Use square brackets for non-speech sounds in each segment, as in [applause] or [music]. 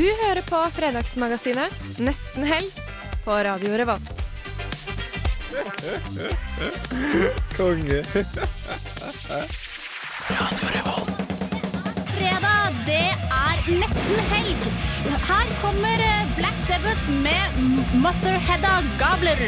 Du hører på Fredagsmagasinet Nesten helg på Radio Revolt. Konge. Fredag, det er nesten helg. Her kommer eh, Black Debut med Motherheada Gabler.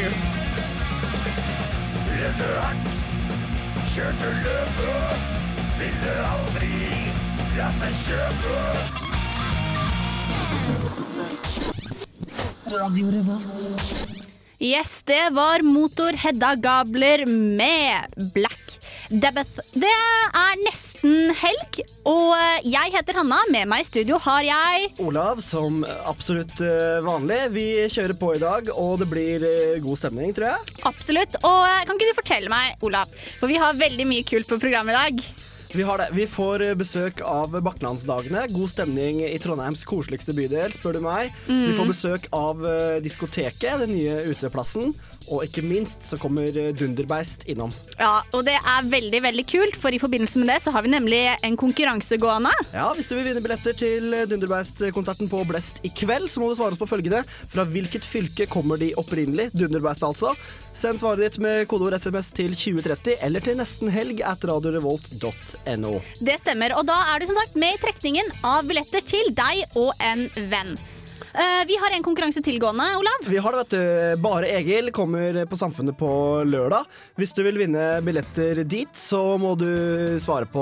Yes, det var motor Hedda Gabler med Black Debeth. Det er nesten helg, og jeg heter Hanna. Med meg i studio har jeg Olav, som absolutt eh, vanlig. Vi kjører på i dag, og det blir eh, god stemning, tror jeg. Absolutt. Og eh, kan ikke du fortelle meg, Olav, for vi har veldig mye kult på programmet i dag. Vi har det. Vi får eh, besøk av Bakkelandsdagene. God stemning i Trondheims koseligste bydel, spør du meg. Vi får besøk av eh, diskoteket, den nye uteplassen. Og ikke minst så kommer eh, Dunderbeist innom. Ja, og det er veldig, veldig kult, for i forbindelse med det så har vi nemlig en konkurranse gående. Ja, Hvis du vil vinne billetter til Dunderbeist-konserten på Blest i kveld, så må du svare oss på følgende. Fra hvilket fylke kommer de opprinnelig? Dunderbeist, altså. Send svaret ditt med kodeord SMS til 2030 eller til nesten helg at radiorevolt.no. Det stemmer, og da er du som sagt med i trekningen av billetter til deg og en venn. Eh, vi har en konkurranse tilgående, Olav. Vi har det, vet du. Bare Egil kommer på Samfunnet på lørdag. Hvis du vil vinne billetter dit, så må du svare på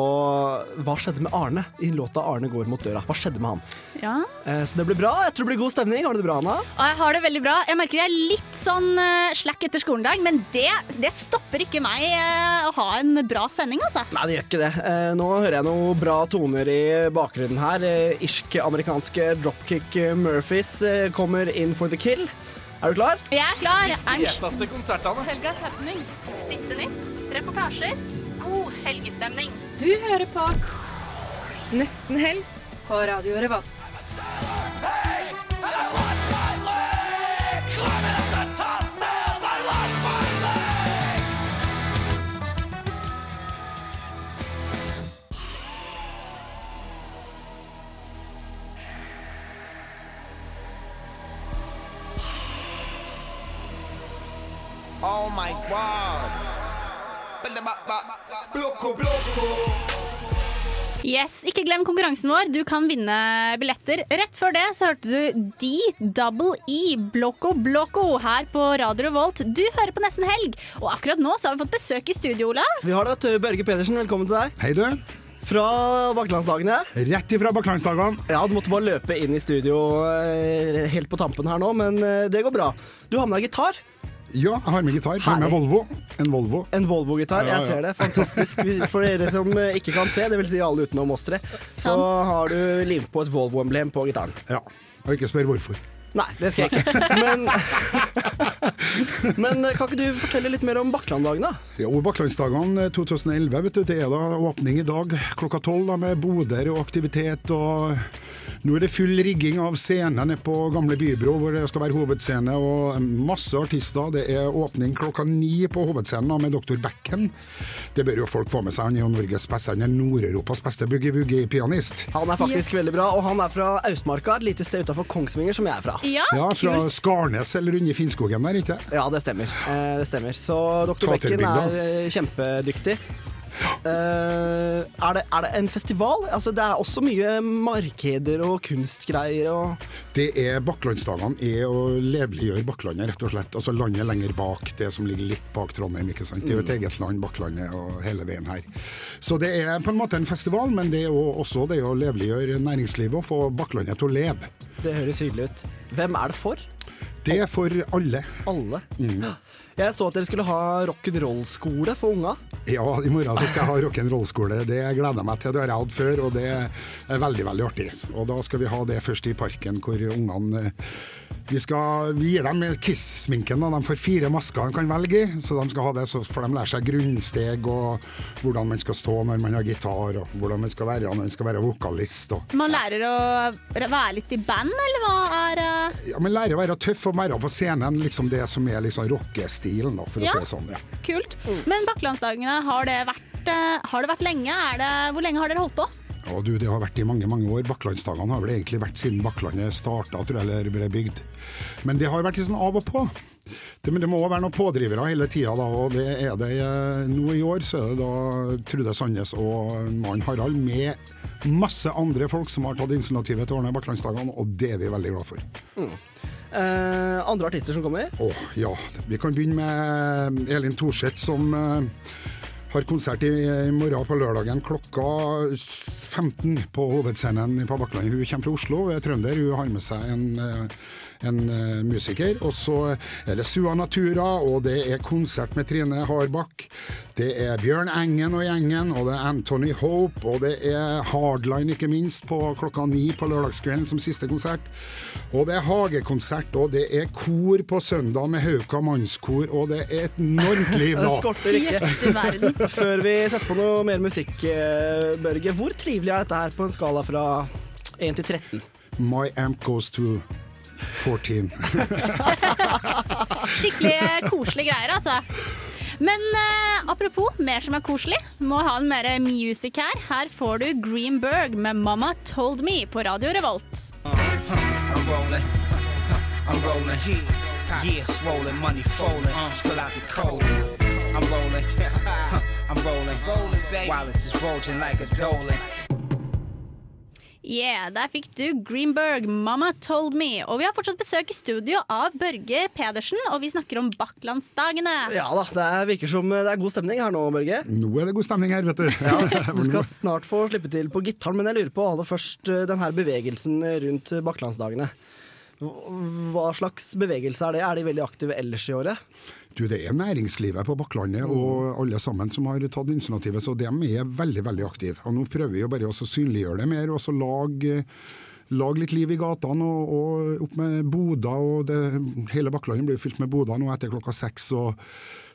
hva skjedde med Arne i låta 'Arne går mot døra'. Hva skjedde med han? Ja. Eh, Så det blir bra. Jeg tror det blir god stemning. Har du det bra, Anna? Jeg har det veldig bra. Jeg merker jeg er litt sånn uh, slack etter skoledag, men det, det stopper ikke meg eh, å ha en bra sending, altså. Nei, det gjør ikke det. Eh, Nå hører jeg noen bra toner i bakgrunnen her. Eh, Irsk-amerikanske dropkick eh, Eh, kommer in for the kill. Er du klar? Jeg er klar. De Feteste konsertene. Helgas happenings. Siste nytt, reportasjer, god helgestemning. Du hører på Nesten helg på Radio Revolt. Oh my god. Blokko, blokko. Yes, Ikke glem konkurransen vår. Du kan vinne billetter. Rett før det så hørte du D-double-E, Blokko Blokko, her på Radio Revolt. Du hører på Nesten Helg, og akkurat nå så har vi fått besøk i studio, Olav. Vi har det, vet. Børge Pedersen, velkommen til deg. Hei du, Fra Bakklandsdagene. rett ifra Bakklandsdagene. Ja, du måtte bare løpe inn i studio eh, helt på tampen her nå, men eh, det går bra. Du har med deg gitar. Ja, jeg har med gitar. Har med Volvo. En Volvo. En Volvo-gitar. Ja, ja, Jeg ser det. Fantastisk. For dere som eh, ikke kan se, det vil si alle utenom oss tre, så har du limt på et Volvo-emblem på gitaren. Ja. Og ikke spør hvorfor. Nei, det skal jeg ikke. [laughs] Men, [laughs] men eh, kan ikke du fortelle litt mer om Bakklanddagene? Jo, Bakklandsdagene 2011, vet du, det er da åpning i dag klokka tolv da, med boder og aktivitet. og Nå er det full rigging av scenen nede på Gamle Bybro, hvor det skal være hovedscene. og Masse artister. Det er åpning klokka ni på hovedscenen da, med Dr. Becken. Det bør jo folk få med seg. Han er jo Norges beste, han er Nord-Europas beste boogie-woogie-pianist. Han er faktisk Yes. veldig bra, og han er fra Austmarka, et lite sted utafor Kongsvinger, som jeg er fra. Ja, Ja, fra kult. Skarnes eller under Finnskogen der, ikke Ja, det stemmer. Eh, det stemmer. Så Becken bygda. er eh, kjempedyktig. Eh, er, det, er det en festival? Altså, det er også mye markeder og kunstgreier og Det er Bakklandsdagene er å leveliggjøre Bakklandet, rett og slett. Altså landet lenger bak, det som ligger litt bak Trondheim. ikke sant? Det er jo et eget land, Bakklandet og hele veien her. Så det er på en måte en festival, men det er også det å leveliggjøre næringslivet og få Bakklandet til å leve. Det høres hyggelig ut. Hvem er det for? Det er for alle. Alle. Mm. Jeg så at dere skulle ha rock'n'roll-skole for unga. Ja, i morgen så skal jeg ha rock'n'roll-skole. Det gleder jeg meg til. Det har jeg hatt før, og det er veldig veldig artig. Og da skal vi ha det først i parken, hvor ungene eh, vi, skal, vi gir dem Kiss-sminken. De får fire masker de kan velge i, så de skal ha det, så får de lære seg grunnsteg og hvordan man skal stå når man har gitar, og hvordan man skal være når man skal være vokalist. Og. Man lærer å være litt i band, eller hva er det? Ja, Man lærer å være tøff og være på scenen, liksom det som er liksom rockestilen, for Ja. å si det sånn. Ja. kult? Men Bakkelandsdagene, har eh, har det vært lenge? Er det, hvor lenge har dere holdt på? Ja, du, Det har vært i mange mange år. Bakklandsdagene har vel egentlig vært siden Bakklandet starta, tror jeg, eller ble bygd. Men det har vært litt sånn av og på. Det, men det må være noen pådrivere hele tida, og det er det eh, nå i år. Så er det da Trude Sandnes og mannen Harald med masse andre folk som har tatt initiativet til å ordne Bakklandsdagene, og det er vi veldig glad for. Eh, andre artister som kommer. Oh, ja. Vi kan begynne med Elin Thorseth, som eh, har konsert i, i morgen på lørdagen klokka 15 på hovedscenen på Bakklandet. Hun kommer fra Oslo, er trønder. Hun har med seg en, eh, en eh, musiker. Og så er det Sua Natura, og det er konsert med Trine Harbakk. Det er Bjørn Engen og gjengen, og det er Anthony Hope, og det er Hardline, ikke minst, på klokka ni på lørdagskvelden som siste konsert. Og det er hagekonsert, og det er kor på søndag med Hauka mannskor, og det er et enormt liv [laughs] Det skorter ikke. [laughs] Før vi setter på noe mer musikk, eh, Børge, hvor trivelig er dette her på en skala fra 1 til 13? My amp goes to 14. [laughs] Skikkelig koselige greier, altså. Men uh, apropos mer som er koselig, må ha en mer music her. Her får du Greenberg med 'Mama Told Me' på Radio Revolt. I'm rolling. I'm rolling. Yeah, rolling, money falling. Spill out the cold. I'm rolling. [laughs] I'm rolling. Rolling, baby. Wallets is bulging like a dolan. Yeah, der fikk du Greenberg, 'Mama Told Me'. Og vi har fortsatt besøk i studio av Børge Pedersen, og vi snakker om Bakklandsdagene. Ja da, det er- virker som det er god stemning her nå, Børge. Nå er det god stemning her, vet du. [laughs] Du skal snart få slippe til på gitaren, men jeg lurer på aller først denne den her bevegelsen rundt Bakklandsdagene. Hva slags bevegelse er det? Er de veldig aktive ellers i året? Du, det er næringslivet på Bakklandet og alle sammen som har tatt initiativet, så de er veldig veldig aktive. Og Nå prøver vi jo bare å synliggjøre det mer, og så lage, lag litt liv i gatene og, og opp med boder. og det, Hele Bakklandet blir fylt med boder nå etter klokka seks. og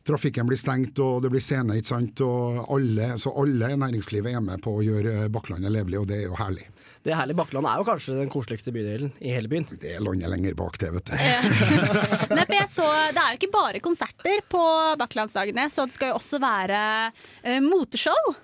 Trafikken blir stengt og det blir scene, ikke sant. Og alle, så alle i næringslivet er med på å gjøre Bakklandet levelig, og det er jo herlig. Det herlige Bakkeland er jo kanskje den koseligste bydelen i hele byen. Det er landet lenger bak det, vet du. [laughs] Nei, for jeg så, Det er jo ikke bare konserter på Bakkelandsdagene, så det skal jo også være uh, moteshow.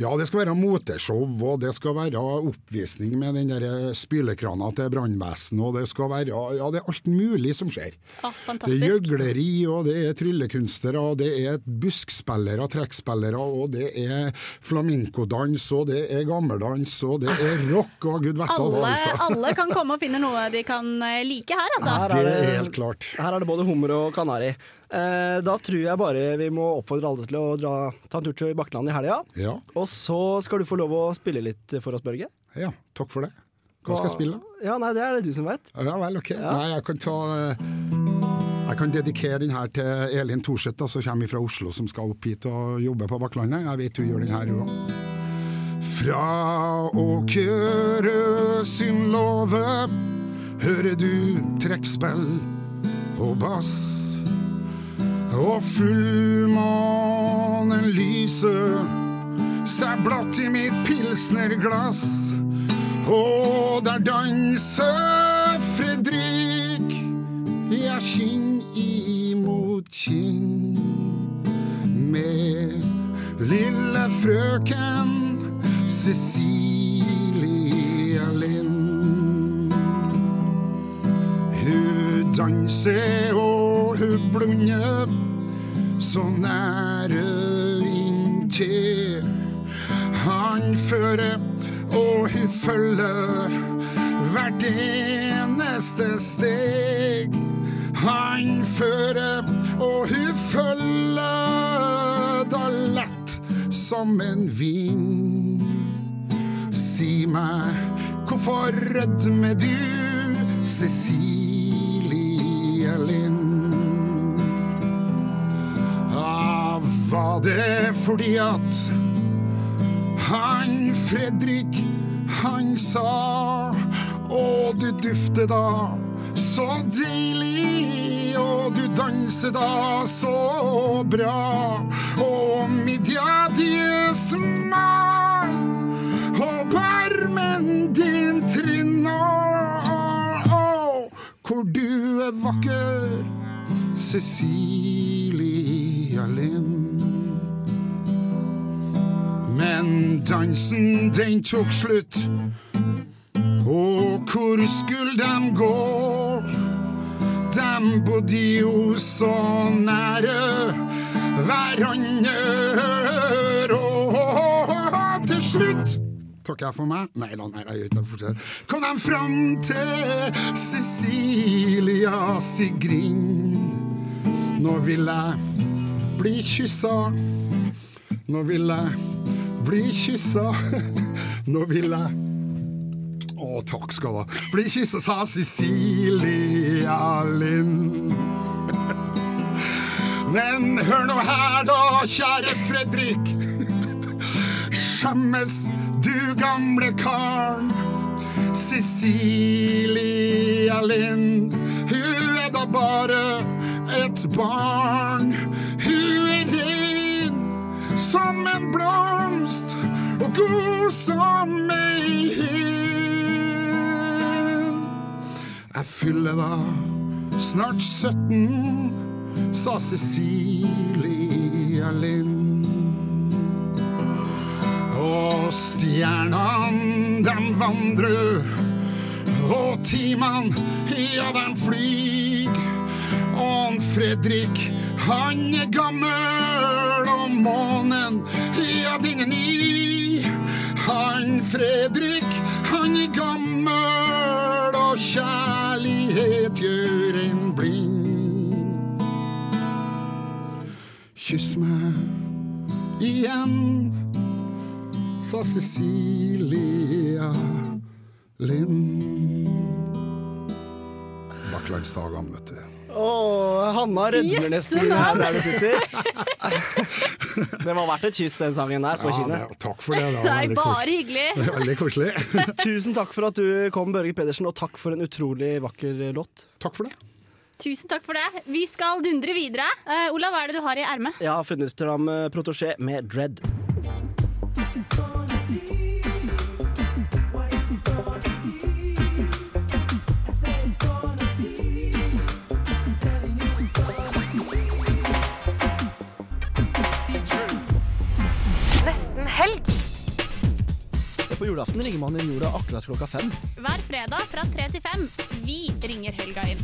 Ja, det skal være moteshow, og det skal være oppvisning med den der spylekrana til brannvesenet, og det skal være Ja, det er alt mulig som skjer. Ah, Det er gjøgleri, og det er tryllekunstnere, og det er buskspillere, trekkspillere, og det er flamencodans, og det er gammeldans, og det er rock, og gud vet hva, Alle, altså. alle kan komme og finne noe de kan eh, like her, altså. Her Det er er det- helt klart. Her er det både hummer og kanari. Eh, da tror jeg bare vi må oppfordre alle til å dra, ta en tur til Bakkeland i helga. Ja, Og så skal du få lov å spille litt for oss, Børge. ja, takk for det. Hva skal jeg spille? Ja, nei, Det er det du som vet. Ja vel, ok. Nei, jeg kan ta eh, Jeg kan dedikere den her til Elin Thorseth, som kommer fra Oslo, som skal opp hit og jobbe på Bakklandet. Jeg vet hun gjør den her, hun òg. Fra Åkerø sin låve hører du trekkspill og bass. Og fullmånen lyser seg blått i mitt pilsnerglass. Og der danser Fredrik, ja, kinn imot kinn. Med lille frøken Cecilie Lind. Hun danser og hun blunder så nære inntil han fører og hun følger hvert eneste steg. Han fører og hun følger da lett som en vind. Si meg, hvorfor rødmer du, Cecilie Lind? Var det fordi at han Fredrik, han sa Å, du dufter da så deilig, og du danser da så bra. Og midja di er smal, og barmen din trinner. Hvor du er vakker, Cecilia Lind. Men dansen, den tok slutt. Og hvor skulle de gå? De bodde jo så nære hverandre. Og til slutt Takker jeg for meg? Nei da, nei, jeg gjør ikke det. Kom de fram til Cecilia Sigrin. Nå vil jeg bli kyssa. Nå vil jeg bli kyssa. [laughs] Nå vil jeg Å, takk skal du ha. Bli kyssa, sa Cecilia Lind. [laughs] Men hør nå her, da, kjære Fredrik. [laughs] Skjemmes, du gamle karen. Cecilia Lind, hun er da bare et barn. Hun er rein som en blomst og god som ei hind. Jeg fyller da snart 17, sa Cecilia Lind. Og stjernene, dem vandrer, og timene, ja, dem flyg. Og Fredrik, han er gammel, og månen, ja, den er ny. Han Fredrik, han er gammel, og kjærlighet gjør en blind. Kyss meg igjen, sa Cecilia Lind. Bakklandsdagene, vet du. Å, Hanna rødmer nesten her der du sitter. [laughs] Det var verdt et kyss, den sangen der, på Ja, kinnet. takk for det. Det var Nei, bare koselig. hyggelig. [laughs] Veldig koselig. [laughs] Tusen takk for at du kom, Børge Pedersen, og takk for en utrolig vakker låt. Takk for det. Tusen takk for det. Vi skal dundre videre. Uh, Olav, hva er det du har i ermet? Jeg har funnet fram eh, Protosjé med Dread. Nesten helg. På julaften ringer man inn jorda akkurat klokka fem. Hver fredag fra tre til fem. Vi ringer helga inn.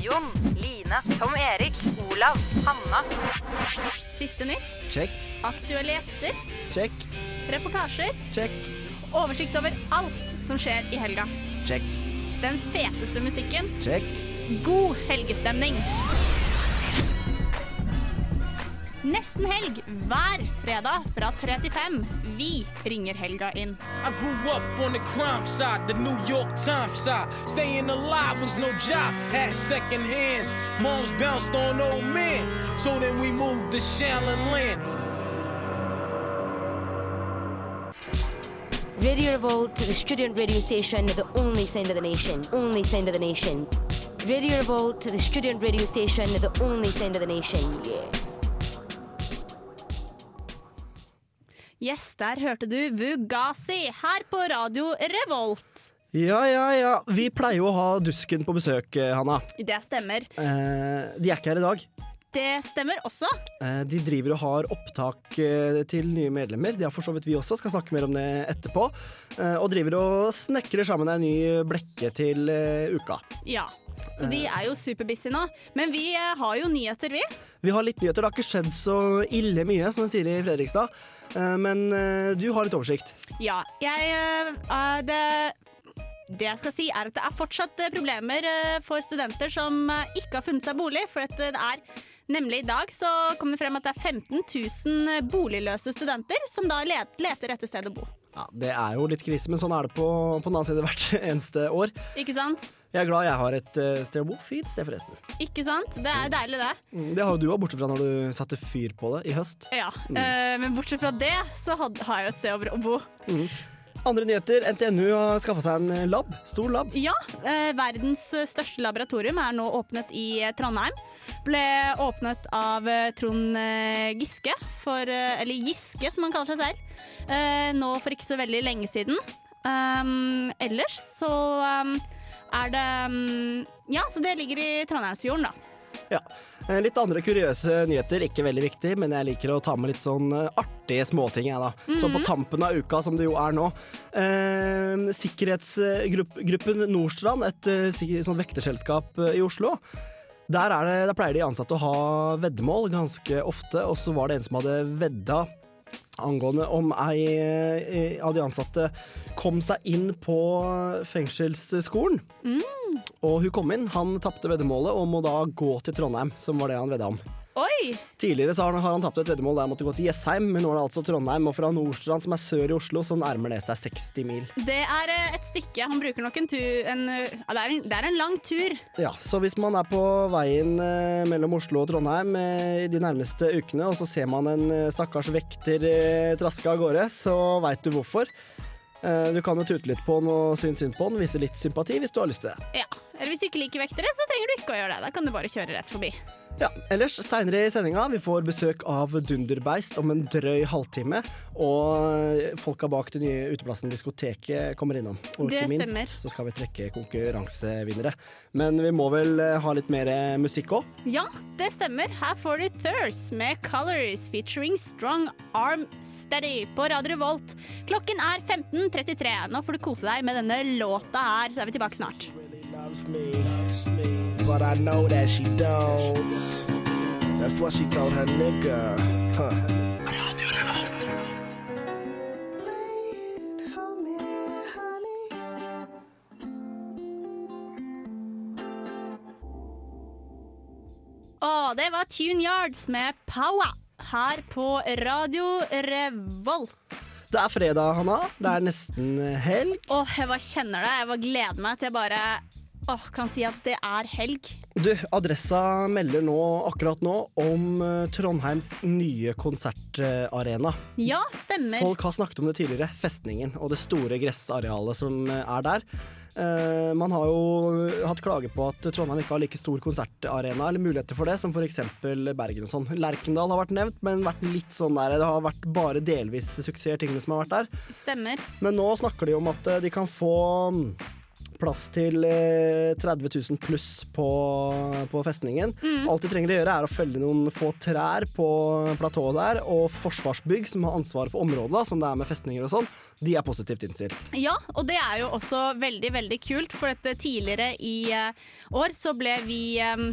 Jon, Line, Tom Erik, Olav, Hanna. Siste nytt, Check, aktuelle gjester, check, reportasjer, check, oversikt over alt som skjer i helga. check, Den feteste musikken, check. god helgestemning. Nesten helg hver fredag fra tre til fem. Vi ringer helga inn. I grew up on the crime side, the New York Times side. Staying alive was no job, had second hands. Moms bounced on old men, so then we moved to Shallon Land. Radio Revolt, to the student radio station, the only sound of the nation. Only sound of the nation. Radio Revolt, to the student radio station, the only sound of the nation. Yeah. Yes, der hørte du Vugasi her på Radio Revolt. Ja, ja, ja. Vi pleier jo å ha Dusken på besøk, eh, Hanna. Det stemmer. Eh, de er ikke her i dag. Det stemmer også. Eh, de driver og har opptak eh, til nye medlemmer. Det har for så vidt vi også, skal snakke mer om det etterpå. Eh, og driver og snekrer sammen ei ny blekke til uka. Ja. Så de er jo superbusy nå. Men vi eh, har jo nyheter, vi. Vi har litt nyheter. Det har ikke skjedd så ille mye, som de sier i Fredrikstad. Eh, men eh, du har litt oversikt. Ja, jeg det, det jeg skal si, er at det er fortsatt problemer for studenter som ikke har funnet seg bolig. For at det er nemlig i dag så kom det frem at det er 15 000 boligløse studenter som da leter etter sted å bo. Ja, Det er jo litt krise, men sånn er det på, på den annen side hvert eneste år. Ikke sant? Jeg er glad jeg har et uh. Fint sted, forresten. Ikke sant? Det er deilig, det. Mm, Det har jo du òg, bortsett fra når du satte fyr på det i høst. Ja, eh, Men bortsett fra det, så had, har jeg jo et sted å bo. Andre nyheter. NTNU har skaffa seg en eh, lab. Stor lab. Ja, eh, verdens største laboratorium er nå åpnet i Trondheim. Ble åpnet av Trond Giske, for, eller Giske som han kaller seg selv, eh, nå for ikke så veldig lenge siden. Um, ellers så um, er det um, Ja, så det ligger i Trondheimsfjorden, da. Ja. Eh, Litt andre kuriøse nyheter, ikke veldig viktig, men jeg liker å ta med litt sånn eh, artige småting, jeg, da. Så på tampen av uka, som det jo er nå. Eh, Sikkerhetsgruppen Nordstrand, et eh, sånn vekterselskap eh, i Oslo. Der, er det, der pleier de ansatte å ha veddemål ganske ofte, og så var det en som hadde vedda angående om ei eh, av de ansatte kom seg inn på fengselsskolen. Og hun kom inn, han tapte veddemålet og må da gå til Trondheim, som var det han vedda om. Oi! Tidligere har han, har han tapt et veddemål der han måtte gå til Jessheim, men nå er det altså Trondheim, og fra Nordstrand, som er sør i Oslo, så nærmer det seg 60 mil. Det er eh, et stykke. Han bruker nok en tur en, det, er en, det er en lang tur. Ja, så hvis man er på veien eh, mellom Oslo og Trondheim eh, de nærmeste ukene, og så ser man en stakkars vekter traske av gårde, så veit du hvorfor. Eh, du kan jo tute litt på han og synes synd på han, vise litt sympati hvis du har lyst til det. Ja. Eller hvis du ikke liker vektere, så trenger du ikke å gjøre det. Da kan du bare kjøre rett forbi. Ja, ellers seinere i sendinga vi får besøk av Dunderbeist om en drøy halvtime. Og folka bak den nye uteplassen Diskoteket kommer innom. Og Det ikke minst stemmer. så skal vi trekke konkurransevinnere. Men vi må vel eh, ha litt mer eh, musikk òg. Ja, det stemmer. Her får du Thurs med Colors featuring Strong Arm Steady på Radio Revolt. Klokken er 15.33. Nå får du kose deg med denne låta her, så er vi tilbake snart. Really loves me, loves me, but I know that she don't. That's what she told her nigga. Huh. Å, det var Tune Yards med Power her på Radio Revolt. Det er fredag, Hanna. Det er nesten eh, helg. Åh, jeg bare kjenner det. Jeg bare gleder meg til jeg bare åh, kan si at det er helg. Du, Adressa melder nå, akkurat nå om eh, Trondheims nye konsertarena. Ja, stemmer. Folk har snakket om det tidligere. Festningen og det store gressarealet som eh, er der. Uh, man har jo hatt klage på at Trondheim ikke har like stor konsertarena eller muligheter for det som f.eks. Bergen og sånn. Lerkendal har vært nevnt, men vært litt sånn der, det har vært bare delvis suksess, tingene som har vært der. Stemmer. Men nå snakker de om at de kan få mm, plass til eh, 30 000 pluss på, på festningen. Alt de trenger å gjøre, er å felle noen få trær på platået der, og Forsvarsbygg, som har ansvaret for området, da, som det er med festninger og sånn, de er positivt innstilt. Ja, og det er jo også veldig, veldig kult, for dette tidligere i eh, år så ble vi eh,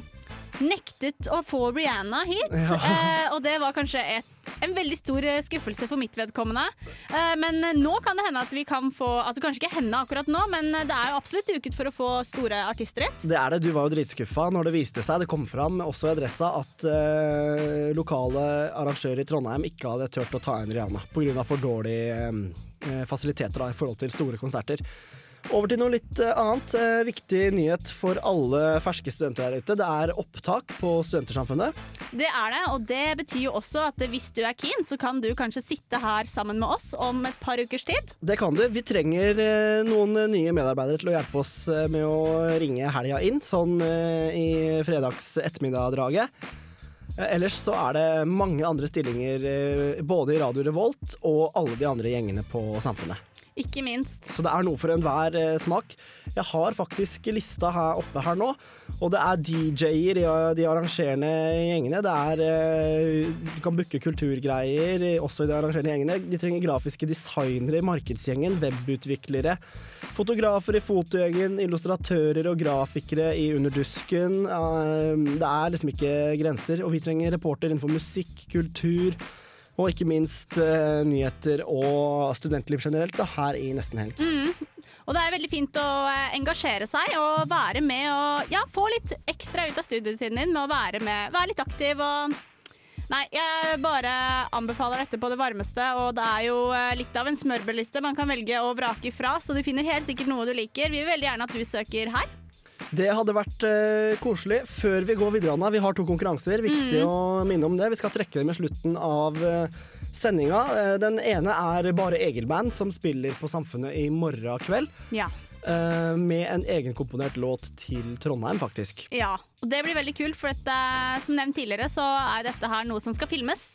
nektet å få Rihanna hit. Ja. Eh, og det var kanskje et, en veldig stor eh, skuffelse for mitt vedkommende. Eh, men eh, nå kan det hende at vi kan få Altså kanskje ikke henne akkurat nå, men eh, det er jo absolutt duket for å få store artister hit. Det er det. Du var jo dritskuffa når det viste seg, det kom fram også i Adressa, at eh, lokale arrangører i Trondheim ikke hadde turt å ta inn Rihanna pga. for dårlige fasiliteter da, i forhold til store konserter. Over til noe litt eh, annet. Eh, viktig nyhet for alle ferske studenter der ute. Det er opptak på Studentersamfunnet. Det er det, og det betyr jo også at hvis du er keen, så kan du kanskje sitte her sammen med oss om et par ukers tid. Det kan du. Vi trenger eh, noen nye medarbeidere til å hjelpe oss med å ringe helga inn, sånn i fredags ettermiddag-draget. Ellers så er det mange andre stillinger både i Radio Revolt og alle de andre gjengene på Samfunnet. Ikke minst. Så det er noe for enhver eh, smak. Jeg har faktisk lista her oppe her nå, og det er DJ-er i de arrangerende gjengene. Det er eh, Du kan booke kulturgreier også i de arrangerende gjengene. De trenger grafiske designere i markedsgjengen, webutviklere, fotografer i fotogjengen, illustratører og grafikere i Underdusken. Eh, Det er liksom ikke grenser, og vi trenger reporter innenfor musikk, kultur. Og ikke minst uh, nyheter og studentliv generelt da, her i Nesten Helg. Og det er veldig fint å eh, engasjere seg og være med og ja, få litt ekstra ut av studietiden din med å være med, være litt aktiv og Nei, jeg bare anbefaler dette på det varmeste, og det er jo eh, litt av en smørbrødliste man kan velge å vrake fra, så du finner helt sikkert noe du liker. Vi vil veldig gjerne at du søker her. Det hadde vært uh, koselig. Før vi går videre, Anna, vi har to konkurranser. Viktig Mm. å minne om det. Vi skal trekke dem i slutten av uh, sendinga. Uh, den ene er Bare Egil-band, som spiller på Samfunnet i morgen kveld. Ja. Uh, med en egenkomponert låt til Trondheim, faktisk. Ja, og det blir veldig kult, for dette, som nevnt tidligere så er dette her noe som skal filmes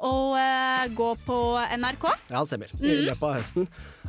og uh, gå på NRK. Ja, det stemmer. I Mm. løpet av høsten.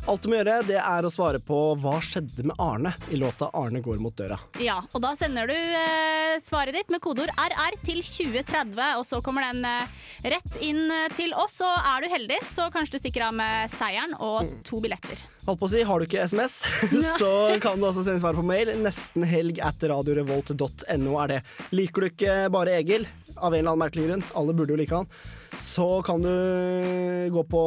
Alt du må gjøre, det er å svare på hva skjedde med Arne i låta 'Arne går mot døra'. Ja, og da sender du eh, svaret ditt med kodeord RR til 2030, og så kommer den eh, rett inn eh, til oss. Og er du heldig, så kanskje du stikker av med seieren og to billetter. Holdt på å si, Har du ikke SMS, [laughs] så kan du også sende svar på mail. Nestenhelg at radiorevolt.no er det. Liker du ikke bare Egil, av en eller annen merkelig grunn, alle burde jo like han, så kan du gå på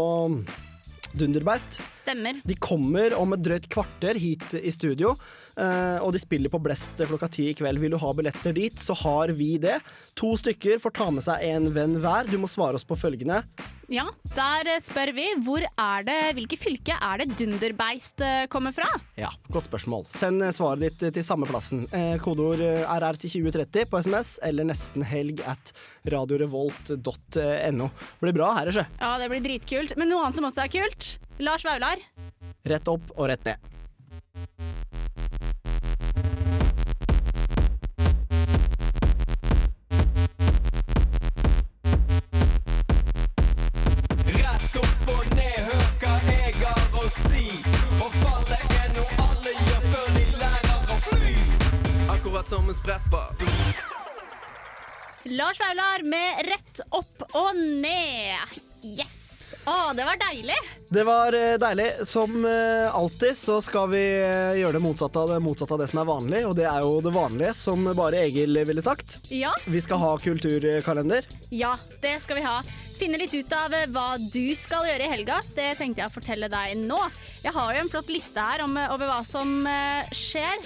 Dunderbeist. Stemmer. De kommer om et drøyt kvarter hit i studio, og de spiller på Blest klokka ti i kveld. Vil du ha billetter dit, så har vi det. To stykker får ta med seg en venn hver. Du må svare oss på følgende. Ja, der eh, spør vi hvor er det, hvilke fylke er det Dunderbeist eh, kommer fra? Ja, godt spørsmål. Send eh, svaret ditt til samme plassen. Eh, kodeord eh, RR til 2030 på SMS, eller nestenhelg at radiorevolt.no. Blir bra her, sjø. Ja, det blir dritkult. Men noe annet som også er kult. Lars Vaular. Rett opp og rett ned. Lars Vaular med rett opp og ned. Yes! Å, det var deilig. Det var eh, deilig. Som eh, alltid så skal vi eh, gjøre det motsatte av det motsatte av det som er vanlig, og det er jo det vanlige, som bare Egil ville sagt. Ja, Vi skal ha kulturkalender. ja, det skal vi ha. Finne litt ut av hva du skal gjøre i helga. Det tenkte jeg å fortelle deg nå. Jeg har jo en flott liste her om, over hva som skjer.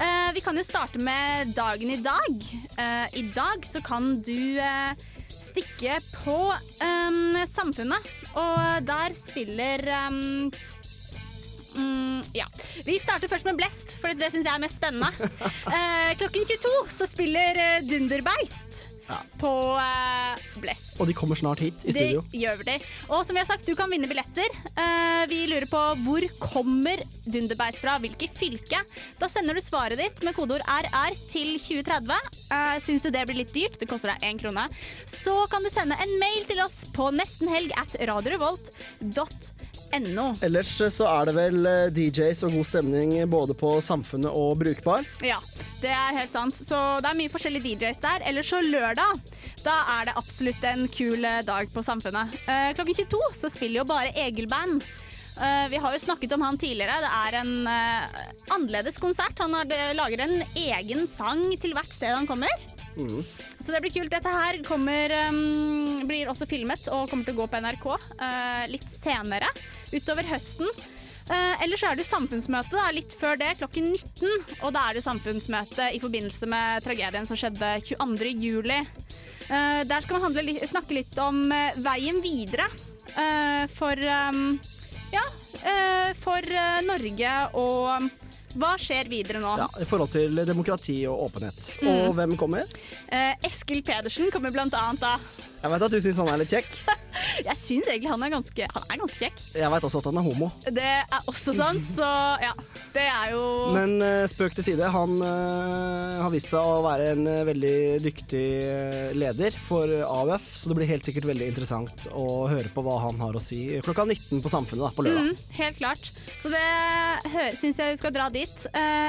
Eh, vi kan jo starte med dagen i dag. Uh, I dag så kan du uh, stikke på um, Samfunnet, og der spiller um, Mm, ja. Vi starter først med Blest, for det syns jeg er mest spennende. [laughs] Eh, klokken 22 så spiller eh, På uh, Blest. Og de kommer snart hit i studio. Det gjør de. Og som vi har sagt, du kan vinne billetter. Uh, vi lurer på hvor kommer Dunderbeist fra? Hvilket fylke? Da sender du svaret ditt med kodeord RR til 2030. Uh, Syns du det blir litt dyrt, det koster deg én krone, så kan du sende en mail til oss på nestenhelg at radiorevolt.no. Ellers så er det vel eh, DJs og god stemning både på Samfunnet og Brukbar. Ja, det er helt sant. Så det er mye forskjellige DJs der. Ellers så lørdag, da er det absolutt en kul eh, dag på Samfunnet. Eh, klokken 22 så spiller jo bare Egil-band. Eh, vi har jo snakket om han tidligere. Det er en eh, annerledes konsert. Han har, lager en egen sang til hvert sted han kommer. Så det blir kult. Dette her kommer, um, blir også filmet og kommer til å gå på NRK litt senere utover høsten. Eh, ellers er det samfunnsmøte da, litt før det, klokken 19. Og da er det samfunnsmøte i forbindelse med tragedien som skjedde 22. juli. Eh, der skal man handle, snakke litt om eh, veien videre for um, ja, for Norge og hva skjer videre nå? Ja, I forhold til demokrati og åpenhet. Mm. Og hvem kommer? Eh, Eskil Pedersen kommer blant annet da. Jeg vet at du syns han er litt kjekk. [laughs] Jeg syns egentlig han er ganske, han er ganske kjekk. Jeg vet også at han er homo. Det er også sant, så ja. Det er jo Men uh, spøk til side, han uh, har vist seg å være en uh, veldig dyktig leder for AUF, så det blir helt sikkert veldig interessant å høre på hva han har å si klokka 19 på Samfunnet da, på lørdag. Mm, helt klart. Så det syns jeg vi skal dra dit.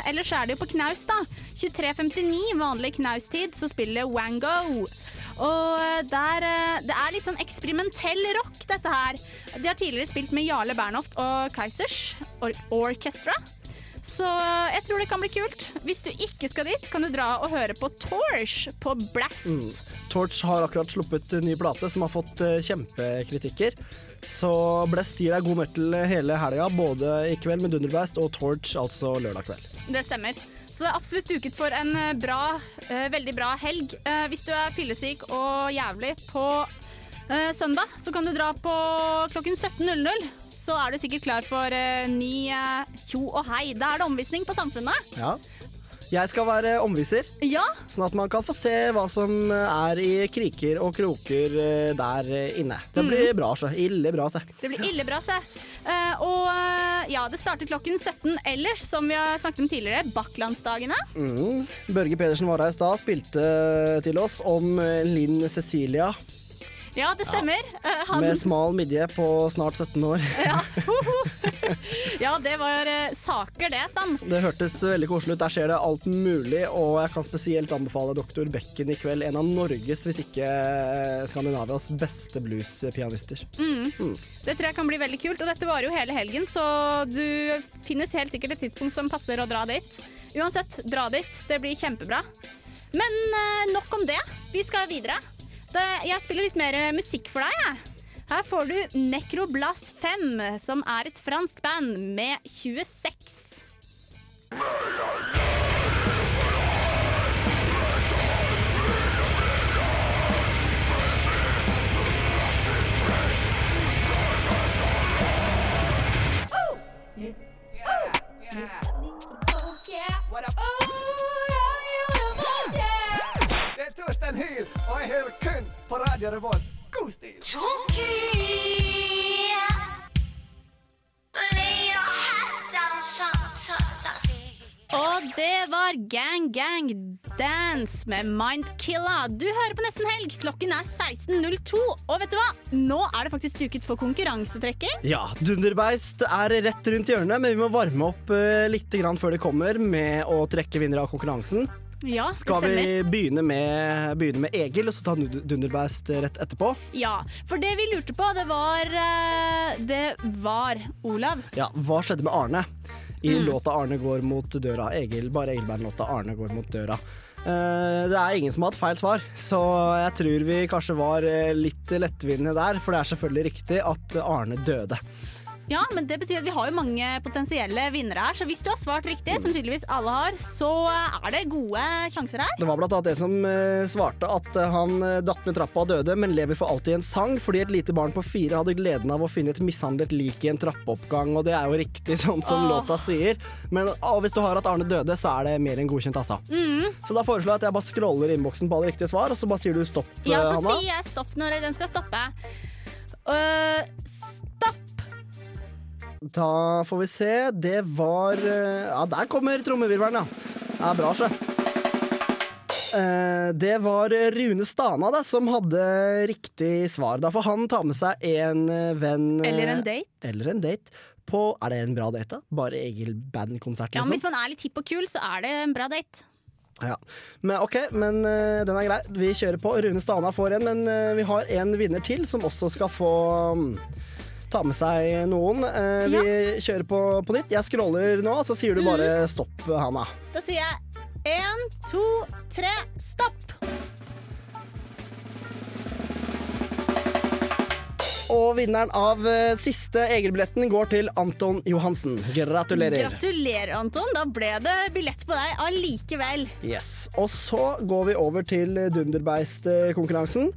Ellers er det jo på knaus, da. 23.59, vanlig knaustid, så spiller Wango. Og eh, der, eh, Det er litt sånn eksperimentell rock, dette her. De har tidligere spilt med Jarle Bernhoft og Kaizers or Orchestra. Så eh, jeg tror det kan bli kult. Hvis du ikke skal dit, kan du dra og høre på Torch på Blast. Mm. Torch har akkurat sluppet ny plate som har fått kjempekritikker. Så Blast gir deg god metal hele helga, både i kveld med Dunderblast og Torch, altså lørdag kveld. Det stemmer. Så det er absolutt duket for en eh, bra, eh, veldig bra helg. Eh, hvis du er fyllesyk og jævlig på søndag, så kan du dra på klokken 17.00. Så er du sikkert klar for ny tjo og hei. Da er det omvisning på Samfunnet. Ja. Jeg skal være omviser, Ja, sånn at man kan få se hva som er i kriker og kroker eh, der inne. Det blir bra, så. Ille bra, se. det blir ille bra, se. Eh, og eh, ja, det starter klokken 17 ellers, som vi har snakket om tidligere. Bakklandsdagene. Mm. Børge Pedersen var her i stad, spilte til oss om eh, Linn Cecilia Ja, det stemmer. Ja. han, med smal midje på snart 17 år. [laughs] ja. [laughs] ja, det var eh, saker, det, Sam. Det hørtes veldig koselig ut. Der skjer det alt mulig, og jeg kan spesielt anbefale Dr. Bekken i kveld. En av Norges, hvis ikke eh, Skandinavias, beste bluespianister. Mm. Det tror jeg kan bli veldig kult, og dette varer jo hele helgen, så du finnes helt sikkert et tidspunkt som passer å dra dit. Uansett, dra dit. Det blir kjempebra. Men eh, nok om det. Vi skal videre. Det, jeg spiller litt mer eh, musikk for deg, jeg. Her får du Necroblas 5, som er et fransk band med 26. Jeg hører kun på Radio Revolt. God stil! Og det var Gang Gang Dance med Mindkilla. Du hører på Nesten Helg. Klokken er 16.02. Og vet du hva? Nå er det faktisk duket for konkurransetrekking. Ja, Dunderbeist er rett rundt hjørnet, men vi må varme opp eh, litt før det kommer med å trekke vinner av konkurransen. Ja, det Skal vi stemmer. begynne med, begynne med Egil, og så ta Dunderbeist rett etterpå? Ja, for det vi lurte på, det var eh, Det var Olav. Ja, hva skjedde med Arne? I Mm. låta 'Arne går mot døra'. Egil, bare Egil-bandlåta 'Arne går mot døra'. Eh, det er ingen som har hatt feil svar, så jeg tror vi kanskje var eh, litt lettvinne der. For det er selvfølgelig riktig at Arne døde. Ja, men det betyr at vi har jo mange potensielle vinnere her, så hvis du har svart riktig, som tydeligvis alle har, så er det gode sjanser her. Det var blant annet en som eh, svarte at eh, han eh, datt ned trappa og døde, men lever for alltid i en sang fordi et lite barn på fire hadde gleden av å finne et mishandlet lik i en trappeoppgang, og det er jo riktig [laughs] sånn som Åh. låta sier. Men og hvis du har at Arne døde, så er det mer enn godkjent, altså. Mm. Så da foreslår jeg at jeg bare scroller innboksen på alle riktige svar, og så bare sier du stopp, Ja, eh, så Hanna. sier jeg stopp når den skal stoppe. Uh! Da får vi se. Det var eh, Ja, der kommer trommevirvelen, ja. Det er bra, sjø. Eh, Det var Rune Stana da, som hadde riktig svar. Da får han ta med seg en eh, venn Eller en date. Eller en date. På, er det en bra date, da? Bare Egil bandkonsert, Ja, liksom? Hvis man er litt hipp og kul, så er det en bra date. Ja. Men ok, men uh, den er grei. Vi kjører på. Rune Stana får en, men uh, vi har en vinner til som også skal få mm, ta med seg noen. Eh, vi kjører på på nytt. Jeg scroller nå, så sier du bare stopp, Hanna. Da sier jeg én, to, tre, stopp! Og vinneren av eh, siste Egil-billetten går til Anton Johansen. Gratulerer. Gratulerer, Anton. Da ble det billett på deg allikevel. Yes. Og så går vi over til Dunderbeist-konkurransen.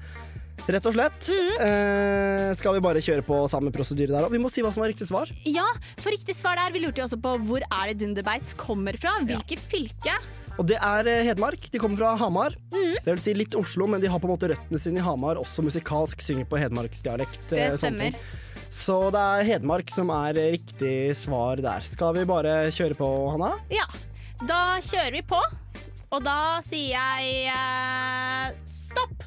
Rett og slett. Eh, skal vi bare kjøre på samme prosedyre der òg? Vi må si hva som er riktig svar. Ja, for riktig svar der. Vi lurte jo også på hvor er det Dunderbeits kommer fra. Hvilket fylke? Og det er eh, Hedmark. De kommer fra Hamar. Mm. Det vil si litt Oslo, men de har på en måte røttene sine i Hamar, også musikalsk, synger på hedmarksdialekt. Det eh, stemmer. Så det er Hedmark som er eh, riktig svar der. Skal vi bare kjøre på, Hanna? Ja, da kjører vi på. Og da sier jeg eh, stopp.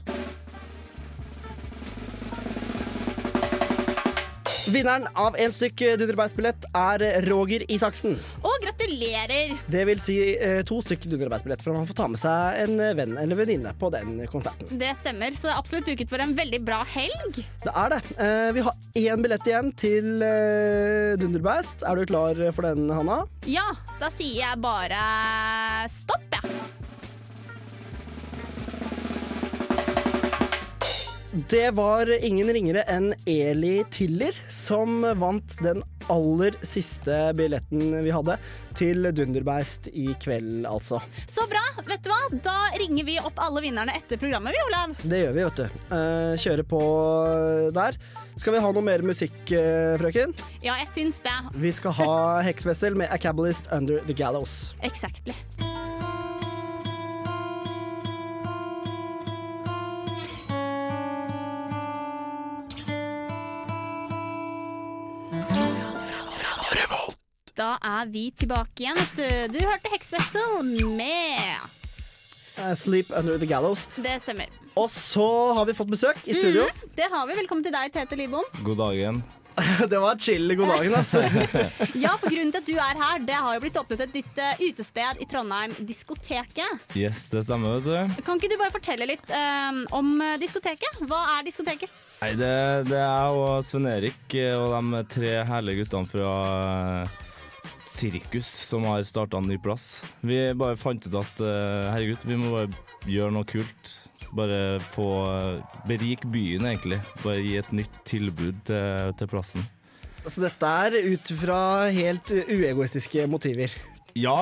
Vinneren av en stykk Dunderbeis-billett er Roger Isaksen. Og gratulerer. Det vil si eh, to stykk Dunderbeis-billett, for man får ta med seg en eh, venn eller venninne på den konserten. Det stemmer, så det er absolutt duket for en veldig bra helg. Det er det. Eh, vi har én billett igjen til eh, Dunderbeist. Er du klar for den, Hanna? Ja, da sier jeg bare stopp, jeg. Det var ingen ringere enn Eli Tiller som vant den aller siste billetten vi hadde til Dunderbeist i kveld, altså. Så bra. Vet du hva? Da ringer vi opp alle vinnerne etter programmet, vi, Olav. Det gjør vi, vet du. Eh, kjøre på der. Skal vi ha noe mer musikk, eh, frøken? Ja, jeg syns det. Vi skal ha Heksvessel med A Cabalist Under The Gallows. Exactly. Er vi tilbake igjen. Du, du hørte Heksvessel med Eh, Sleep Under The Gallows. Det stemmer. Og så har vi fått besøk i studio. Mm, det har vi. Velkommen til deg, Tete Lidbom. [laughs] God dagen. [laughs] det var chill god dagen, altså. [laughs] Ja, for grunnen til at du er her, det har jo blitt åpnet et nytt eh, utested i Trondheim, Diskoteket. Yes, det stemmer, vet du. Kan ikke du bare fortelle litt um, om eh, diskoteket? Hva er diskoteket? Nei, det, det er jeg og Sven Erik eh, og de tre herlige guttene fra eh, Sirkus som har starta en ny plass. Vi bare fant ut at eh, herregud, vi må bare gjøre noe kult. Bare få eh, berike byen, egentlig. Bare gi et nytt tilbud til, til plassen. Så dette er ut fra helt uegoistiske motiver. Ja,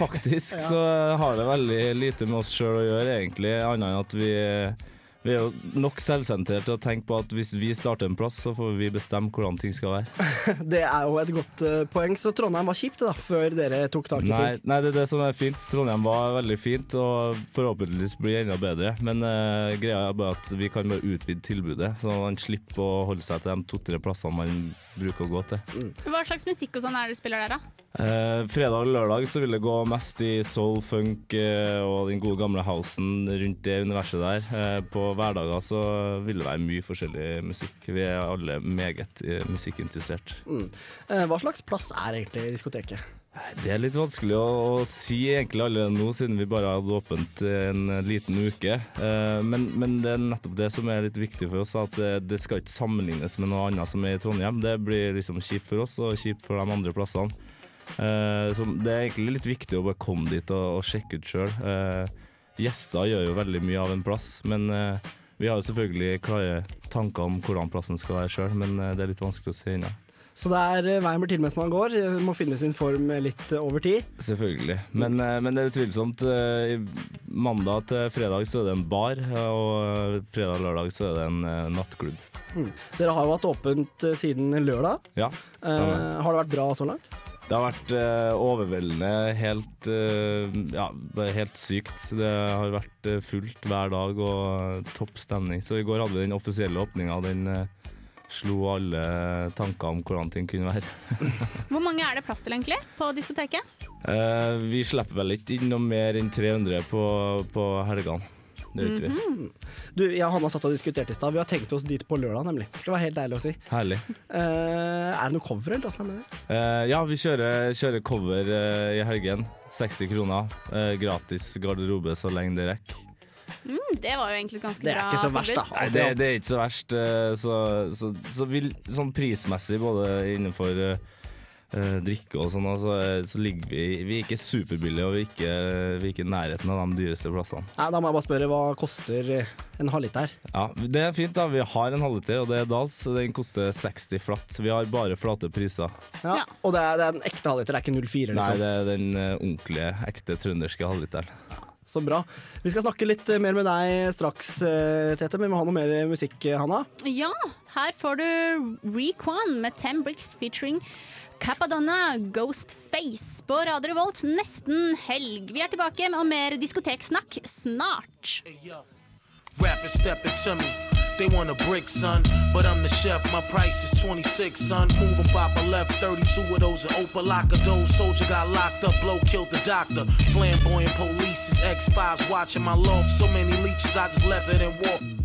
faktisk [laughs] Ja. så har det veldig lite med oss sjøl å gjøre, egentlig. Annet enn at vi, vi er jo nok selvsentrert til å tenke på at hvis vi starter en plass, så får vi bestemme hvordan ting skal være. [laughs] Det er jo et godt eh, poeng, så Trondheim var kjipt da, før dere tok tak i Nei, ting. nei, det er det som er fint. Trondheim var veldig fint, og forhåpentligvis blir enda bedre. Men uh, greia er bare at vi kan bare utvide tilbudet, så man slipper å holde seg til de to-tre plassene man bruker å gå til. Hva slags musikk og sånn er det du spiller der, da? Eh, fredag og lørdag så vil det gå mest i soul, funk eh, og den gode gamle housen rundt det universet der. Eh, på hverdager så vil det være mye forskjellig musikk. Vi er alle meget eh, musikkinteressert. Mm. Eh, Hva slags plass er egentlig diskoteket? Det er litt vanskelig å, å si egentlig allerede nå, siden vi bare hadde åpent en liten uke. Eh, men, men det er nettopp det som er litt viktig for oss, at det, det skal ikke sammenlignes med noe annet som er i Trondheim. Det blir liksom kjipt for oss og kjipt for de andre plassene. Eh, så det er egentlig litt viktig å bare komme dit og, og sjekke ut sjøl. gjester gjør jo veldig mye av en plass, men eh, vi har jo selvfølgelig klare tanker om hvordan plassen skal være sjøl, men eh, det er litt vanskelig å se ennå. Så det er eh, veien blir til mens man går, eh, må finne sin form eh, litt eh, over tid. Selvfølgelig. Men, eh, men det er utvilsomt. eh, Mandag til fredag så er det en bar, og eh, fredag og lørdag så er det en eh, nattklubb. Mm. Dere har jo hatt åpent eh, siden lørdag. Ja, Eh, har det vært bra så langt? Det har vært uh, overveldende, helt, uh, ja, helt sykt. Det har vært uh, fullt hver dag og topp stemning. Så i går hadde vi den offisielle åpninga. Den slo alle tanker om hvordan ting kunne være. [laughs] Hvor mange er det plass til egentlig på diskoteket? Vi slipper vel ikke inn noe mer enn 300 på, på helgene. Det ikke vi. Mhm. Du, jeg og Hanna satt og diskuterte i stad. Vi har tenkt oss dit på lørdag, nemlig. Det skal være helt deilig å si. Herlig. Eh, er det noe cover eller hva er det? Eh, ja, vi kjører, kjører cover eh, i helgen. 60 kroner. Eh, gratis garderobe så lenge det rekker. Mm, det var jo egentlig ganske Det er bra ikke så verst, tilbud. da. Nei, det, det er ikke så verst. eh, Så, så, så vil, sånn prismessig, både innenfor eh, drikke og sånn, så, så ligger vi Vi er ikke superbillige, og vi er ikke, vi er ikke i nærheten av de dyreste plassene. Nei, da må jeg bare spørre, hva koster eh, en halvliter? Ja, Det er fint, da. Vi har en halvliter, og det er Dals. Den koster 60 flatt. Vi har bare flate priser. Ja. Og det er, det er en ekte halvliter, det er ikke 04, Nei, liksom. det er den eh, ordentlige, ekte trønderske halvliteren. Så bra. Vi skal snakke litt eh, mer med deg straks, eh, Tete, men vi må ha noe mer musikk, eh, Hanna. Ja, her får du Requan med Ten Bricks featuring Capadonna Ghostface på Radio Revolt nesten helg. Vi er tilbake med mer diskoteksnakk snart. Rappers stepping to me. They want a brick, son. But I'm the chef, my price is 26, son. Moving pop a left, 32 of those lock of those. Soldier got locked up, blow killed the doctor. Flamboyant police is X5s watching my loft. So many leeches, I just left it and walked.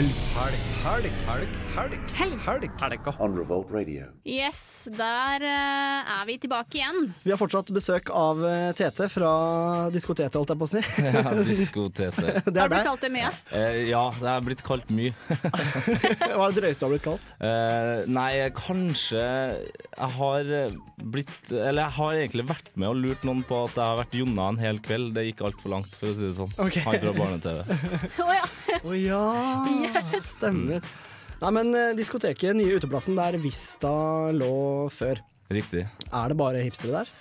el Helg, helg, helg, helg, helg, helg, helg. On Revolt Radio. Yes, der uh, er vi tilbake igjen. Vi har fortsatt besøk av uh, Tete fra diskoteket, holdt jeg på å si. Ja, [laughs] diskotete. Det er Har du blitt kalt det mye? Uh, ja, det er blitt kalt mye. [laughs] Hva er det drøyeste du har blitt kalt? Eh, nei, kanskje Jeg har blitt Eller jeg har egentlig vært med og lurt noen på at jeg har vært Jonna en hel kveld. Det gikk altfor langt, for å si det sånn. Okay. Han fra barne-TV. Å ja. Oh, ja, Yes. Stemmer. Nei, men eh, diskoteket, nye uteplassen der Vista lå før. Riktig. Er det bare hipstere der?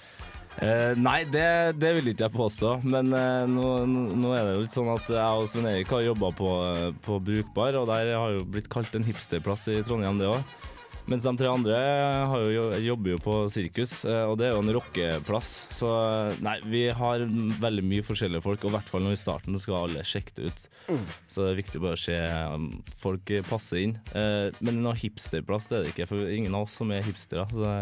Eh, nei, det, det vil ikke jeg påstå. Men eh, nå, nå- er det jo litt sånn at jeg og Svein Erik har jobba på, eh, på Brukbar, og der har jo blitt kalt en hipsterplass i Trondheim, det òg. Mens de tre andre har jo, jobber jo på sirkus, eh, og det er jo en rockeplass. Så eh, nei, vi har veldig mye forskjellige folk, og i hvert fall nå i starten skal alle sjekke det ut. Mm. Så det er viktig bare å se om folk passer inn. Eh, Men noen hipsterplass det er det ikke, for ingen av oss som er hipstere. Så det,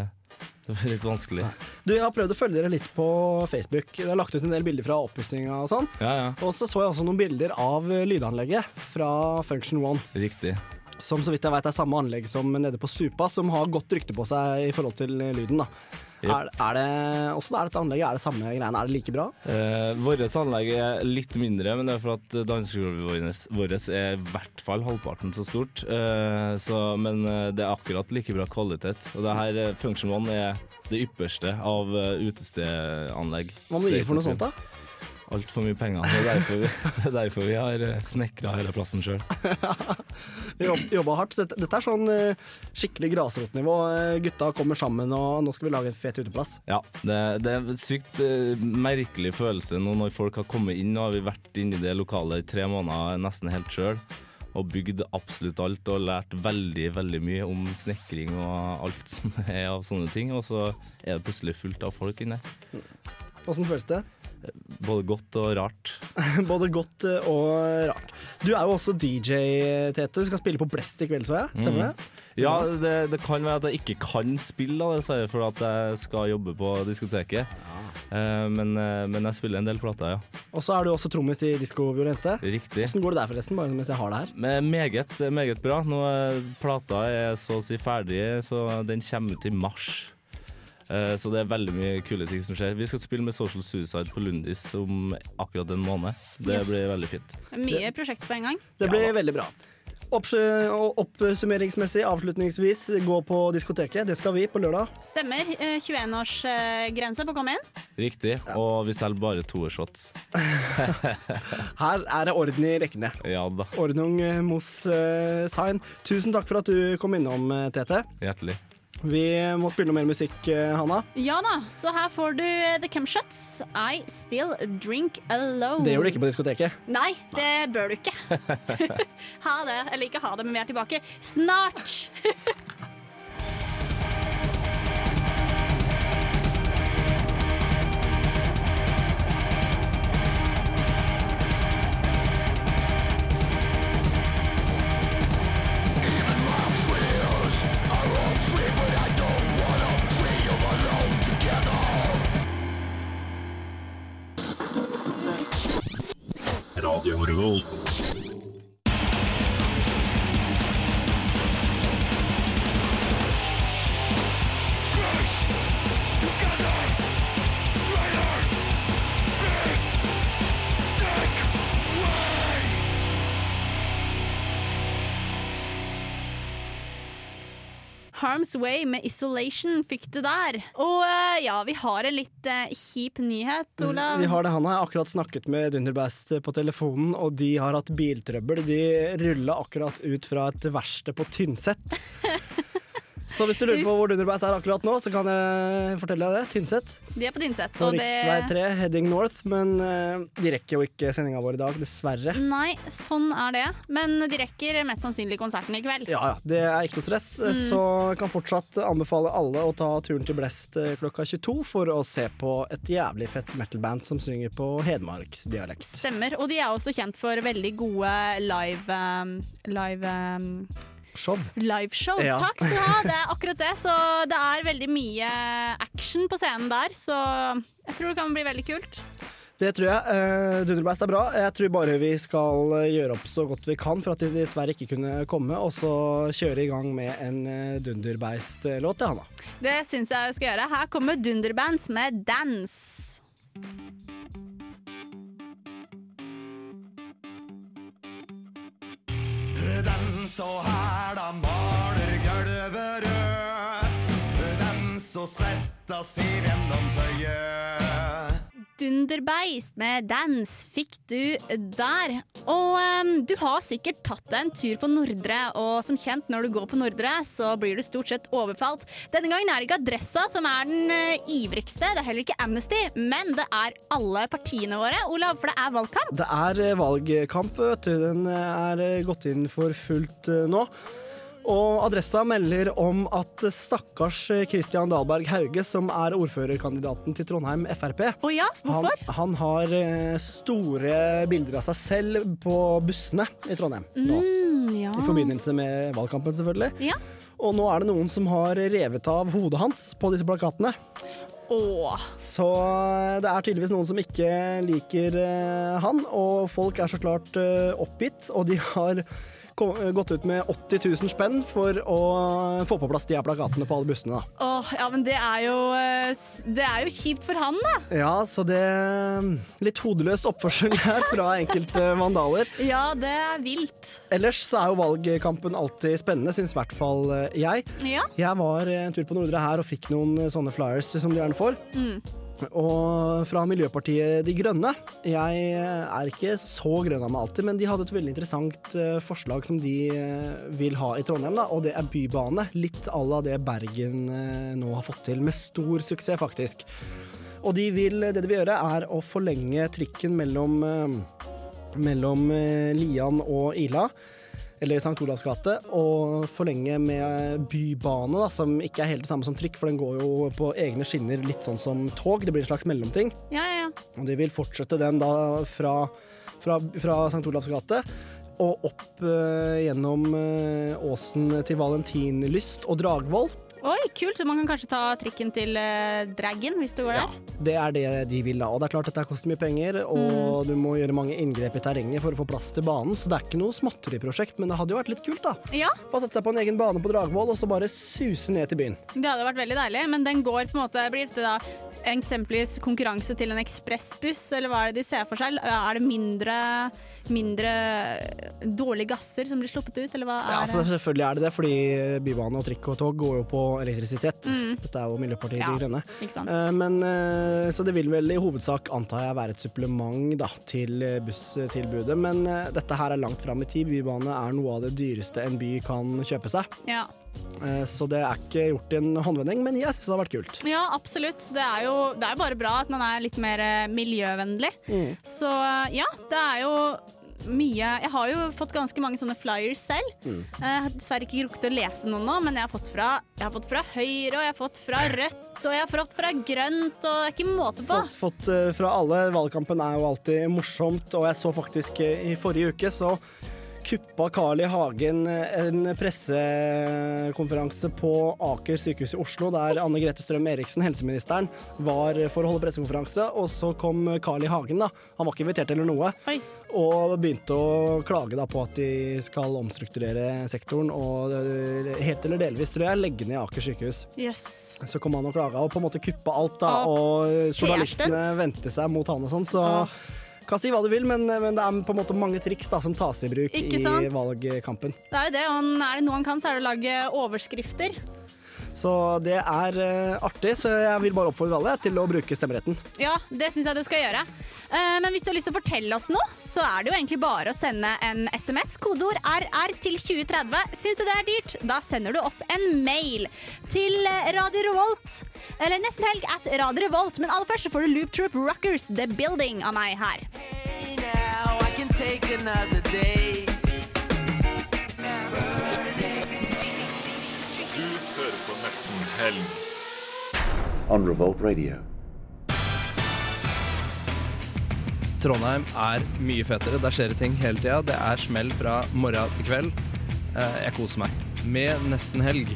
det er litt vanskelig. Du, Jeg har prøvd å følge dere litt på Facebook. Det har lagt ut en del bilder fra oppussinga og sånn. Ja, ja. Og så så jeg også noen bilder av lydanlegget fra Function One. Riktig. Som så vidt jeg vet er samme anlegg som nede på Supa, som har godt rykte på seg i forhold til lyden. da. Yep. Er, er det, Åssen er dette anlegget? Er det samme greiene? Er det like bra? Eh, Vårt anlegg er litt mindre, men det er for at dansegulvet vårt er i hvert fall halvparten så stort. Eh, så, men eh, det er akkurat like bra kvalitet. Og det her eh, Function One er det ypperste av eh, utestedanlegg. Hva må du gi for noe sånt, da? Altfor mye penger. Det er derfor [laughs] det er derfor vi har snekra hele plassen sjøl. [laughs] Jobb, jobba hardt. Så dette, er sånn eh, skikkelig grasrotnivå. Eh, Gutta kommer sammen, og nå skal vi lage en fet uteplass. Ja, det, det er en sykt eh, merkelig følelse nå når folk har kommet inn. Nå har vi vært inne i det lokalet i tre måneder nesten helt sjøl. Og bygd absolutt alt og lært veldig veldig mye om snekring og alt som er av sånne ting. Og så er det plutselig fullt av folk inne. Åssen føles det? Både godt og rart. [laughs] Både godt eh, og rart. Du er jo også DJ, Tete. Du skal spille på Blest i kveld, så jeg. Stemmer det? Mm. Ja, det, det kan være at jeg ikke kan spille, da, dessverre, for at jeg skal jobbe på diskoteket. Eh, men, eh, men jeg spiller en del plater, ja. Og så er du også trommis i Disko Violente. Riktig. Hvordan går det der, forresten? Bare mens jeg har det her. Men meget, meget bra. Nå plata er så å si ferdig, så den kommer ut i mars. Eh, Så det er veldig mye kule ting som skjer. Vi skal spille med Social Suicide på Lundis om akkurat en måned. Det Yes. blir veldig fint. Mye prosjekter på en gang. Det blir veldig bra. Oppsummeringsmessig, avslutningsvis, gå på diskoteket. Det skal vi på lørdag. Stemmer. Eh, 21-årsgrense på å komme inn. Riktig. Og vi selger bare toershots. [laughs] Her er det orden i rekkene. Ja da. Ordnung eh, mos eh, sign. Tusen takk for at du kom innom, eh, Tete. Hjertelig. Vi må spille noe mer musikk, eh, Hanna. Ja da, så her får du eh, The Cumshots. I Still Drink Alone. Det gjør du ikke på diskoteket. Nei, det bør du ikke. [laughs] ha det. Eller ikke ha det, men vi er tilbake snart. [laughs] Radio Revolt. Way med Isolation fikk du der. Og uh, ja, vi har en litt uh, kjip nyhet, Olav. Vi har det, Hanna. Jeg har akkurat snakket med Dunderbast på telefonen, og de har hatt biltrøbbel. De rulla akkurat ut fra et verksted på Tynset. [laughs] Så hvis du lurer på hvor Dunderbast er akkurat nå, så kan jeg fortelle deg det. Tynset. De er på Tynset. På og det 3, heading north. Men uh, de rekker jo ikke sendinga vår i dag, dessverre. Nei, sånn er det. Men de rekker mest sannsynlig konserten i kveld. Ja, ja, det er ikke noe stress. Mm. Så kan fortsatt anbefale alle å ta turen til Blest eh, klokka 22 for å se på et jævlig fett metal-band som synger på hedmarksdialekt. Stemmer. Og de er også kjent for veldig gode live um, Live um, Show. Liveshow. Ja. Takk skal du ha. Det er akkurat det. Så det er veldig mye action på scenen der, så jeg tror det kan bli veldig kult. Det tror jeg. Uh, Dunderbeist er bra. Jeg tror bare vi skal eh, gjøre opp så godt vi kan for at de dessverre ikke kunne komme, og så kjøre i gang med en uh, Dunderbeist-låt til Hanna. Det syns jeg vi skal gjøre. Her kommer Dunderbands med Dance. Her hæla maler gulvet rødt. Den så svetta siv gjennom tøyet. Dunderbeist med Dance fikk du der. Og um, du har sikkert tatt deg en tur på Nordre, og som kjent når du går på Nordre, så blir du stort sett overfalt. Denne gangen er det ikke Adressa som er den uh, ivrigste, det er heller ikke Amnesty, men det er alle partiene våre, Olav, for det er valgkamp. Det er eh, valgkamp, vet du. Den eh, er gått inn for fullt uh, nå. Og Adressa melder om at stakkars Christian Dahlberg Hauge, som er ordførerkandidaten til Trondheim Frp oh ja. Han, han har eh, store bilder av seg selv på bussene i Trondheim nå. Mm, ja. I forbindelse med valgkampen, selvfølgelig. Ja. Og nå er det noen som har revet av hodet hans på disse plakatene. Åh. Så eh, det er tydeligvis noen som ikke liker eh, han, og folk er så klart oppgitt, og de har gått ut med 80 000 spenn for å få på plass de her plakatene på alle bussene. Da. Åh, ja, men det er jo eh, Det er jo kjipt for han, da. Ja, så det Litt hodeløs oppførsel her fra enkelte vandaler. [laughs] Ja, det er vilt. Ellers så er jo valgkampen alltid spennende, syns i hvert fall eh, jeg. Ja. Jeg var en tur på Nordre her og fikk noen eh, sånne flyers som de gjerne får. Mm. Og fra Miljøpartiet De Grønne. Jeg er ikke så grønn av meg alltid, men de hadde et veldig interessant eh, forslag som de eh, vil ha i Trondheim, da, og det er bybane. Litt à la det Bergen eh, nå har fått til, med stor suksess, faktisk. Og de vil, det de vil gjøre, er å forlenge trikken mellom, mellom Lian og Ila eller St. Olavs gate, og forlenge med bybane, da, som ikke er helt det samme som trikk, for den går jo på egne skinner, litt sånn som tog. Det blir en slags mellomting. Ja, ja, ja. Og de vil fortsette den da fra, fra, fra St. Olavs gate og opp eh, gjennom eh, åsen til Valentinlyst og Dragvoll. Oi, kult. Så man kan kanskje ta trikken til uh, Dragon hvis du går der? Ja, Det er det de vil da. Og det er klart dette her koster mye penger, og du må gjøre mange inngrep i terrenget for å få plass til banen, så det er ikke noe småtteriprosjekt, men det hadde jo vært litt kult, da. Ja. Bare sette seg på en egen bane på Dragvoll, og så bare suse ned til byen. Det hadde vært veldig deilig, men den går på en måte Blir dette da eksempelvis konkurranse til en ekspressbuss, eller hva er det de ser for seg? Er det mindre, mindre dårlige gasser som blir sluppet ut, eller hva er Ja, altså, selvfølgelig er det det, fordi bybane og trikk og tog går jo på elektrisitet. Mm. Dette er jo Miljøpartiet Ja, De Grønne. Eh, Men, eh, så det vil vel i hovedsak, antar jeg, være et supplement da, til eh, busstilbudet. Men dette her er langt fram i tid. Bybane er noe av det dyreste en by kan kjøpe seg. Ja. Så det er ikke gjort i en håndvending, men jeg syns det har vært kult. ja, absolutt. Det er jo det er bare bra at man er litt mer miljøvennlig. Mm. Så ja, det er jo mye Jeg har jo fått ganske mange sånne flyers selv. Mm. Jeg har dessverre ikke rukket å lese noen nå, men jeg har fått fra, har fått fra Høyre, og jeg har fått fra Rødt, og jeg har fått fra Grønt, og det er ikke måte på. Fått, fått eh, fra alle. Valgkampen er jo alltid morsomt, og jeg så faktisk eh, i forrige uke så kuppa Carl I. Hagen eh, en pressekonferanse på Aker sykehus i Oslo, der Anne Grete Strøm Eriksen, helseministeren, var for å holde pressekonferanse, og så kom Carl I. Hagen, da. Han var ikke invitert eller noe. Og begynte å klage da på at de skal omstrukturere sektoren og eh, helt eller delvis, tror jeg, legge ned Aker sykehus. Yes. Så kom han og klaga og på en måte kuppa alt, da. og, Og journalistene vendte seg mot han og sånn, så kan si hva du vil, men, men det er på en måte mange triks da som tas i bruk i valgkampen. Det er jo det, og er det noe han kan, så er det å lage overskrifter. Så det er eh, artig, så jeg vil bare oppfordre alle til å bruke stemmeretten. Ja, det syns jeg du skal gjøre. Eh, men hvis du har lyst til å fortelle oss noe, så er det jo egentlig bare å sende en SMS. Kodeord RR til 2030. Syns du det er dyrt? Da sender du oss en mail til Radio Revolt. Eller nesten helg at Radio Revolt. Men aller først så får du Loop Troop Rockers The Building av meg her. Hey Now I can take another day. Helg. on Revolt Radio. Trondheim er mye fetere. Der skjer det ting hele tida. Det er smell fra morgen til kveld. Eh, Jeg koser meg med nesten helg.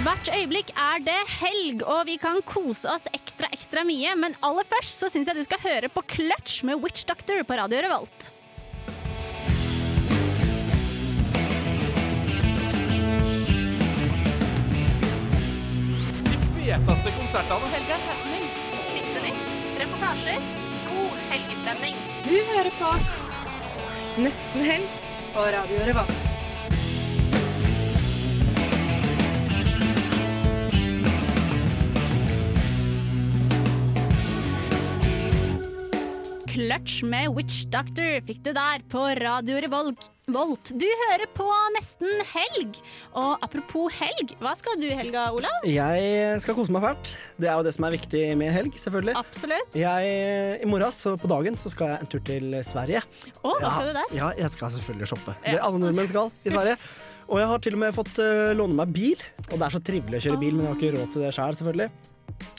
Hvert øyeblikk er det helg, og vi kan kose oss ekstra ekstra mye. Men aller først så syns jeg du skal høre på Clutch med Witch Doctor på Radio Revolt. Feteste konsertene. Helgas happenings. Siste nytt, reportasjer, god helgestemning. Du hører på Nesten helg på Radio Revolt. Clutch med Witch Doctor fikk du der på Radio Revolt. Volt. Du hører på Nesten helg. Og apropos helg, hva skal du i helga, Olav? Jeg skal kose meg fælt. Det er jo det som er viktig med helg, selvfølgelig. Absolutt. Jeg, I morgen, så på dagen, så skal jeg en tur til Sverige. Å, hva skal du der? Ja, jeg skal selvfølgelig shoppe. Ja. Det alle nordmenn skal i Sverige. [laughs] Og jeg har til og med fått uh, låne meg bil. Og det er så trivelig å kjøre bil, men jeg har ikke råd til det sjøl, selvfølgelig.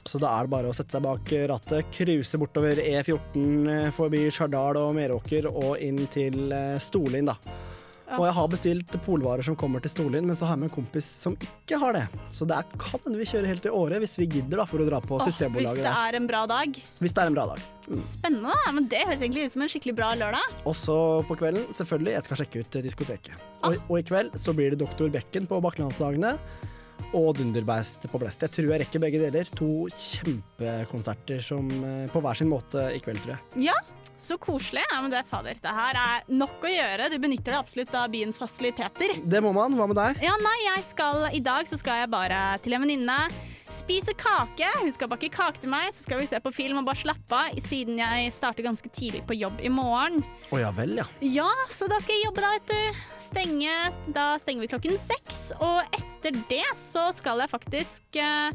Så da er det bare å sette seg bak rattet, cruise bortover E14 eh, forbi Stjørdal og Meråker og inn til eh, Storlien, da. Og jeg har bestilt polvarer som kommer til Storlien, men så har jeg med en kompis som ikke har det. Så det er, kan hende vi kjører helt til Åre hvis vi gidder da, for å dra på hvis Systembolaget. det er en bra dag. Hvis det er en bra dag. Spennende. Men det høres egentlig ut som en skikkelig bra lørdag. Også på kvelden, selvfølgelig, jeg skal sjekke ut diskoteket. diskoteket. Og, og i kveld så blir det Doktor Bekken på Bakkelandsdagene. Og Dunderbeist på Blest. Jeg tror jeg rekker begge deler. To kjempekonserter som eh, på hver sin måte i kveld, tror jeg. Ja, så koselig. Ja, men det, fader, det her er nok å gjøre. Du benytter deg absolutt av byens fasiliteter. Det må man. Hva med deg? Ja, nei, jeg skal, I dag så skal jeg bare til en venninne. Spise kake. Hun skal bake kake til meg, så skal vi se på film og bare slappe av. Siden jeg starter ganske tidlig på jobb i morgen. Å ja vel, ja. Ja, så da skal jeg jobbe da, vet du. Stenge, da stenger vi klokken seks. Og etter det så skal jeg faktisk uh,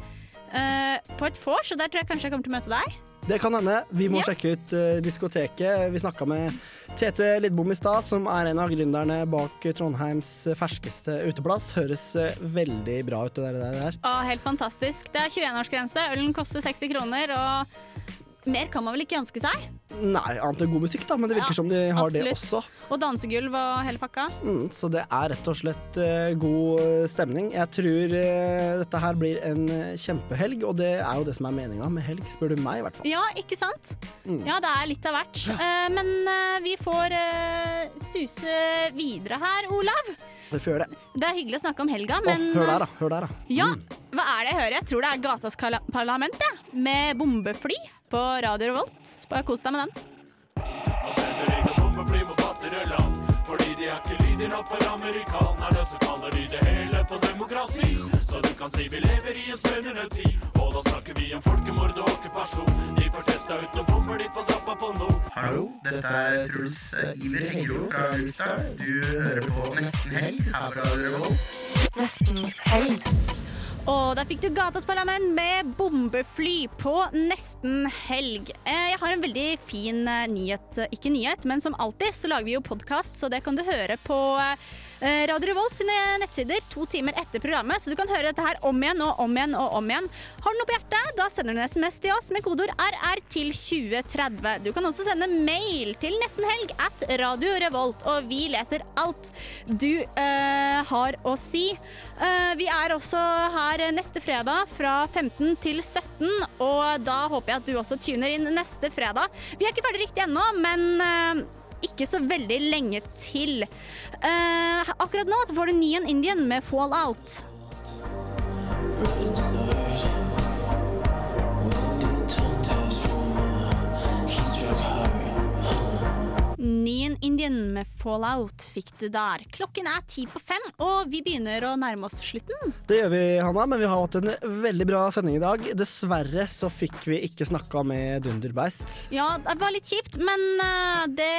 uh, på et vors, og der tror jeg kanskje jeg kommer til å møte deg. Det kan hende. Vi må Ja. sjekke ut uh, diskoteket. Vi snakka med Tete Lidbom i stad, som er en av gründerne bak Trondheims ferskeste uteplass. Høres uh, veldig bra ut, det der. der. Å, helt fantastisk. Det er 21-årsgrense. Ølen koster 60 kroner, og mer kan man vel ikke ønske seg? Nei, annet enn god musikk, da, men det virker Ja, som de har det også. Og dansegulv og hele pakka. Mm, så det er rett og slett uh, god eh, stemning. Jeg tror uh, dette her blir en eh, kjempehelg, og det er jo det som er meninga med helg, spør du meg i hvert fall. Ja, ikke sant? Mm. Ja, det er litt av hvert. Uh, men vi får suse videre her, Olav. Vi får gjøre det. Det er hyggelig å snakke om helga, Å, oh, hør der, da. Hør der, da. Ja, hva er det jeg hører? Jeg tror det er Gatas Parlament, jeg. Med bombefly på Radio Revolt. Bare kos deg med den. Bombefly mot Fattigland. Fordi de er ikke lydige nok for amerikanerne, så kaller de det hele for demokrati. Så du kan si vi lever i en spennende tid. Og da snakker vi om folkemord og okkupasjon. De får testa ut noen bomber, de får droppa på noe. Hallo, dette er Truls eh, Iver Hengro fra Lukestad. Du hører på Nesten Helg her fra Radio Revolt. Nesten helg. Og der fikk du Gatas Parlament med bombefly på nesten helg. Eh, Jeg har en veldig fin eh, nyhet. Ikke nyhet, men som alltid så lager vi jo podkast, så det kan du høre på eh, Radio Revolt sine nettsider to timer etter programmet. Så du kan høre dette her om igjen og om igjen og om igjen. Har du noe på hjertet, da sender du en SMS til oss med kodeord RR til 2030. Du kan også sende mail til nestenhelg at Radio Revolt, og vi leser alt du uh, har å si. Uh, vi er også her neste fredag fra 15 til 17, og da håper jeg at du også tuner inn neste fredag. Vi er ikke ferdig riktig ennå, men eh, ikke så veldig lenge til. Uh, akkurat nå så får du Neon Indian med Fallout. Neon Indian med Fallout fikk du der. Klokken er ti på fem, og vi begynner å nærme oss slutten. Det gjør vi, Hanna, men vi har hatt en veldig bra sending i dag. Dessverre så fikk vi ikke snakka med Dunderbeist. Ja, det var litt kjipt, men eh, det,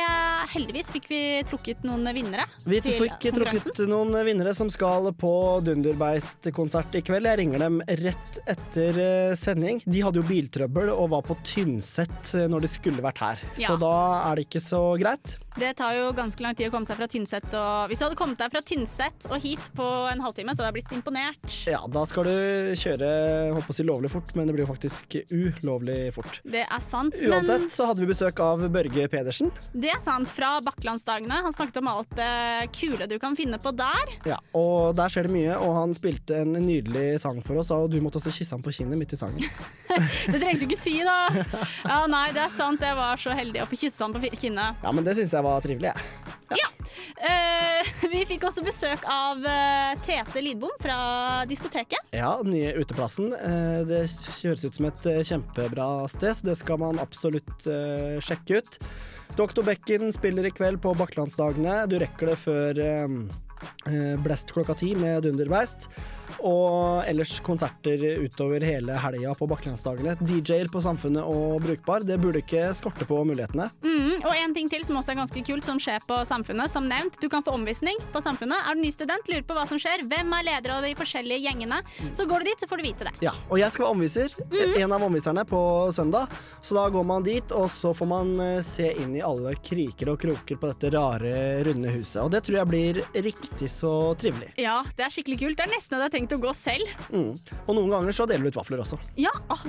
heldigvis fikk vi trukket noen vinnere. Vi fikk trukket noen vinnere som skal på Dunderbeist-konsert i kveld. Jeg ringer dem rett etter eh, sending. De hadde jo biltrøbbel og var på Tynset eh, når de skulle vært her. Ja. Så da er det ikke så greit. that. Det tar jo ganske lang tid å komme seg fra Tynset. Og hvis du hadde kommet deg fra Tynset og hit på en halvtime, så hadde jeg blitt imponert. Ja, da skal du kjøre holdt på å si lovlig fort, men det blir jo faktisk ulovlig fort. Det er sant. Uansett Men så hadde vi besøk av Børge Pedersen. det er sant. Fra Bakklandsdagene. Han snakket om alt det kule du kan finne på der. Ja, og der skjer det mye, og han spilte en nydelig sang for oss, og du måtte også kysse ham på kinnet midt i sangen. [laughs] Det trengte du ikke si, da. Ja, nei, det er sant. Jeg var så heldig å få kysse han på kinnet. Ja, men det synes jeg var trivelig, jeg. Eh, [laughs] vi fikk også besøk av uh, Tete Lidbom fra diskoteket. Ja, nye uteplassen. Uh, Det høres ut som et kjempebra sted, så det skal man absolutt sjekke ut. Doktor Bekken spiller i kveld på Bakklandsdagene. Du rekker det før, Blest klokka ti med Dunderbeist. Og ellers konserter utover hele helga på Bakkelandsdagene. DJ-er på Samfunnet og Brukbar. Det burde ikke skorte på mulighetene. Mm, og en ting til som også er ganske kult, som skjer på Samfunnet. Som nevnt, du kan få omvisning på Samfunnet. Er du ny student, lurer på hva som skjer, hvem er leder av de forskjellige gjengene, så går du dit, så får du vite det. Ja, og jeg skal være omviser. En av omviserne på søndag. Så da går man dit, og så får man eh, se inn i alle kriker og kroker på dette rare, runde huset. Og det tror jeg blir riktig så trivelig. Ja, det er skikkelig kult. Det er nesten hadde tenkt å gå selv. Mm. Og noen ganger så deler du ut vafler også. Ja, åh,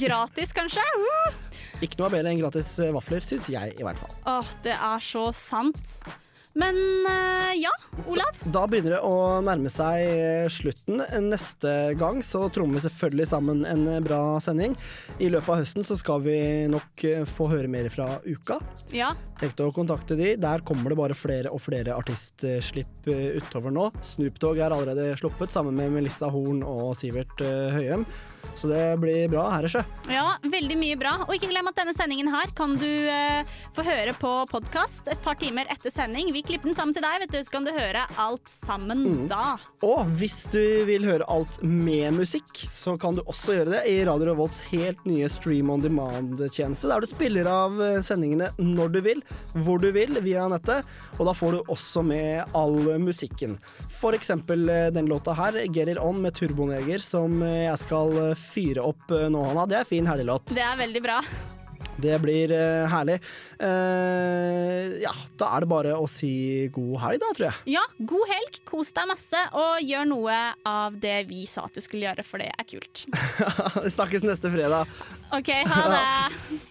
gratis kanskje? Uh. Ikke noe bedre enn gratis vafler, syns jeg i hvert fall. Åh, det er så sant. Men eh, ja, Olav. Da begynner det å nærme seg eh, slutten. Neste gang så trommer vi selvfølgelig sammen en bra sending. I løpet av høsten så skal vi nok eh, få høre mer fra Uka. Ja. Tenkte å kontakte de. Der kommer det bare flere og flere artistslipp utover nå. Snoop Dogg er allerede sluppet, sammen med Melissa Horn og Sivert Høyem. Så det blir bra her i sjø. Ja, veldig mye bra. Og ikke glem at denne sendingen her kan du eh, få høre på podkast et par timer etter sending. Vi klipper den sammen til deg, vet du, så kan du høre alt sammen Mm. da. Og hvis du vil høre alt med musikk, så kan du også gjøre det i Radio Revolts helt nye Stream on Demand-tjeneste, der du spiller av eh, sendingene når du vil, hvor du vil, via nettet. Og da får du også med all musikken. For eksempel eh, den låta her, 'Get It On' med Turboneger, som eh, jeg skal fyre opp eh, nå, Hanna. Det er fin helgelåt. Det er veldig bra. Det blir uh, herlig. Uh, ja, da er det bare å si god helg, da, tror jeg. Ja, god helg, kos deg masse, og gjør noe av det vi sa at du skulle gjøre, for det er kult. [laughs] Snakkes neste fredag. OK, ha det. [laughs]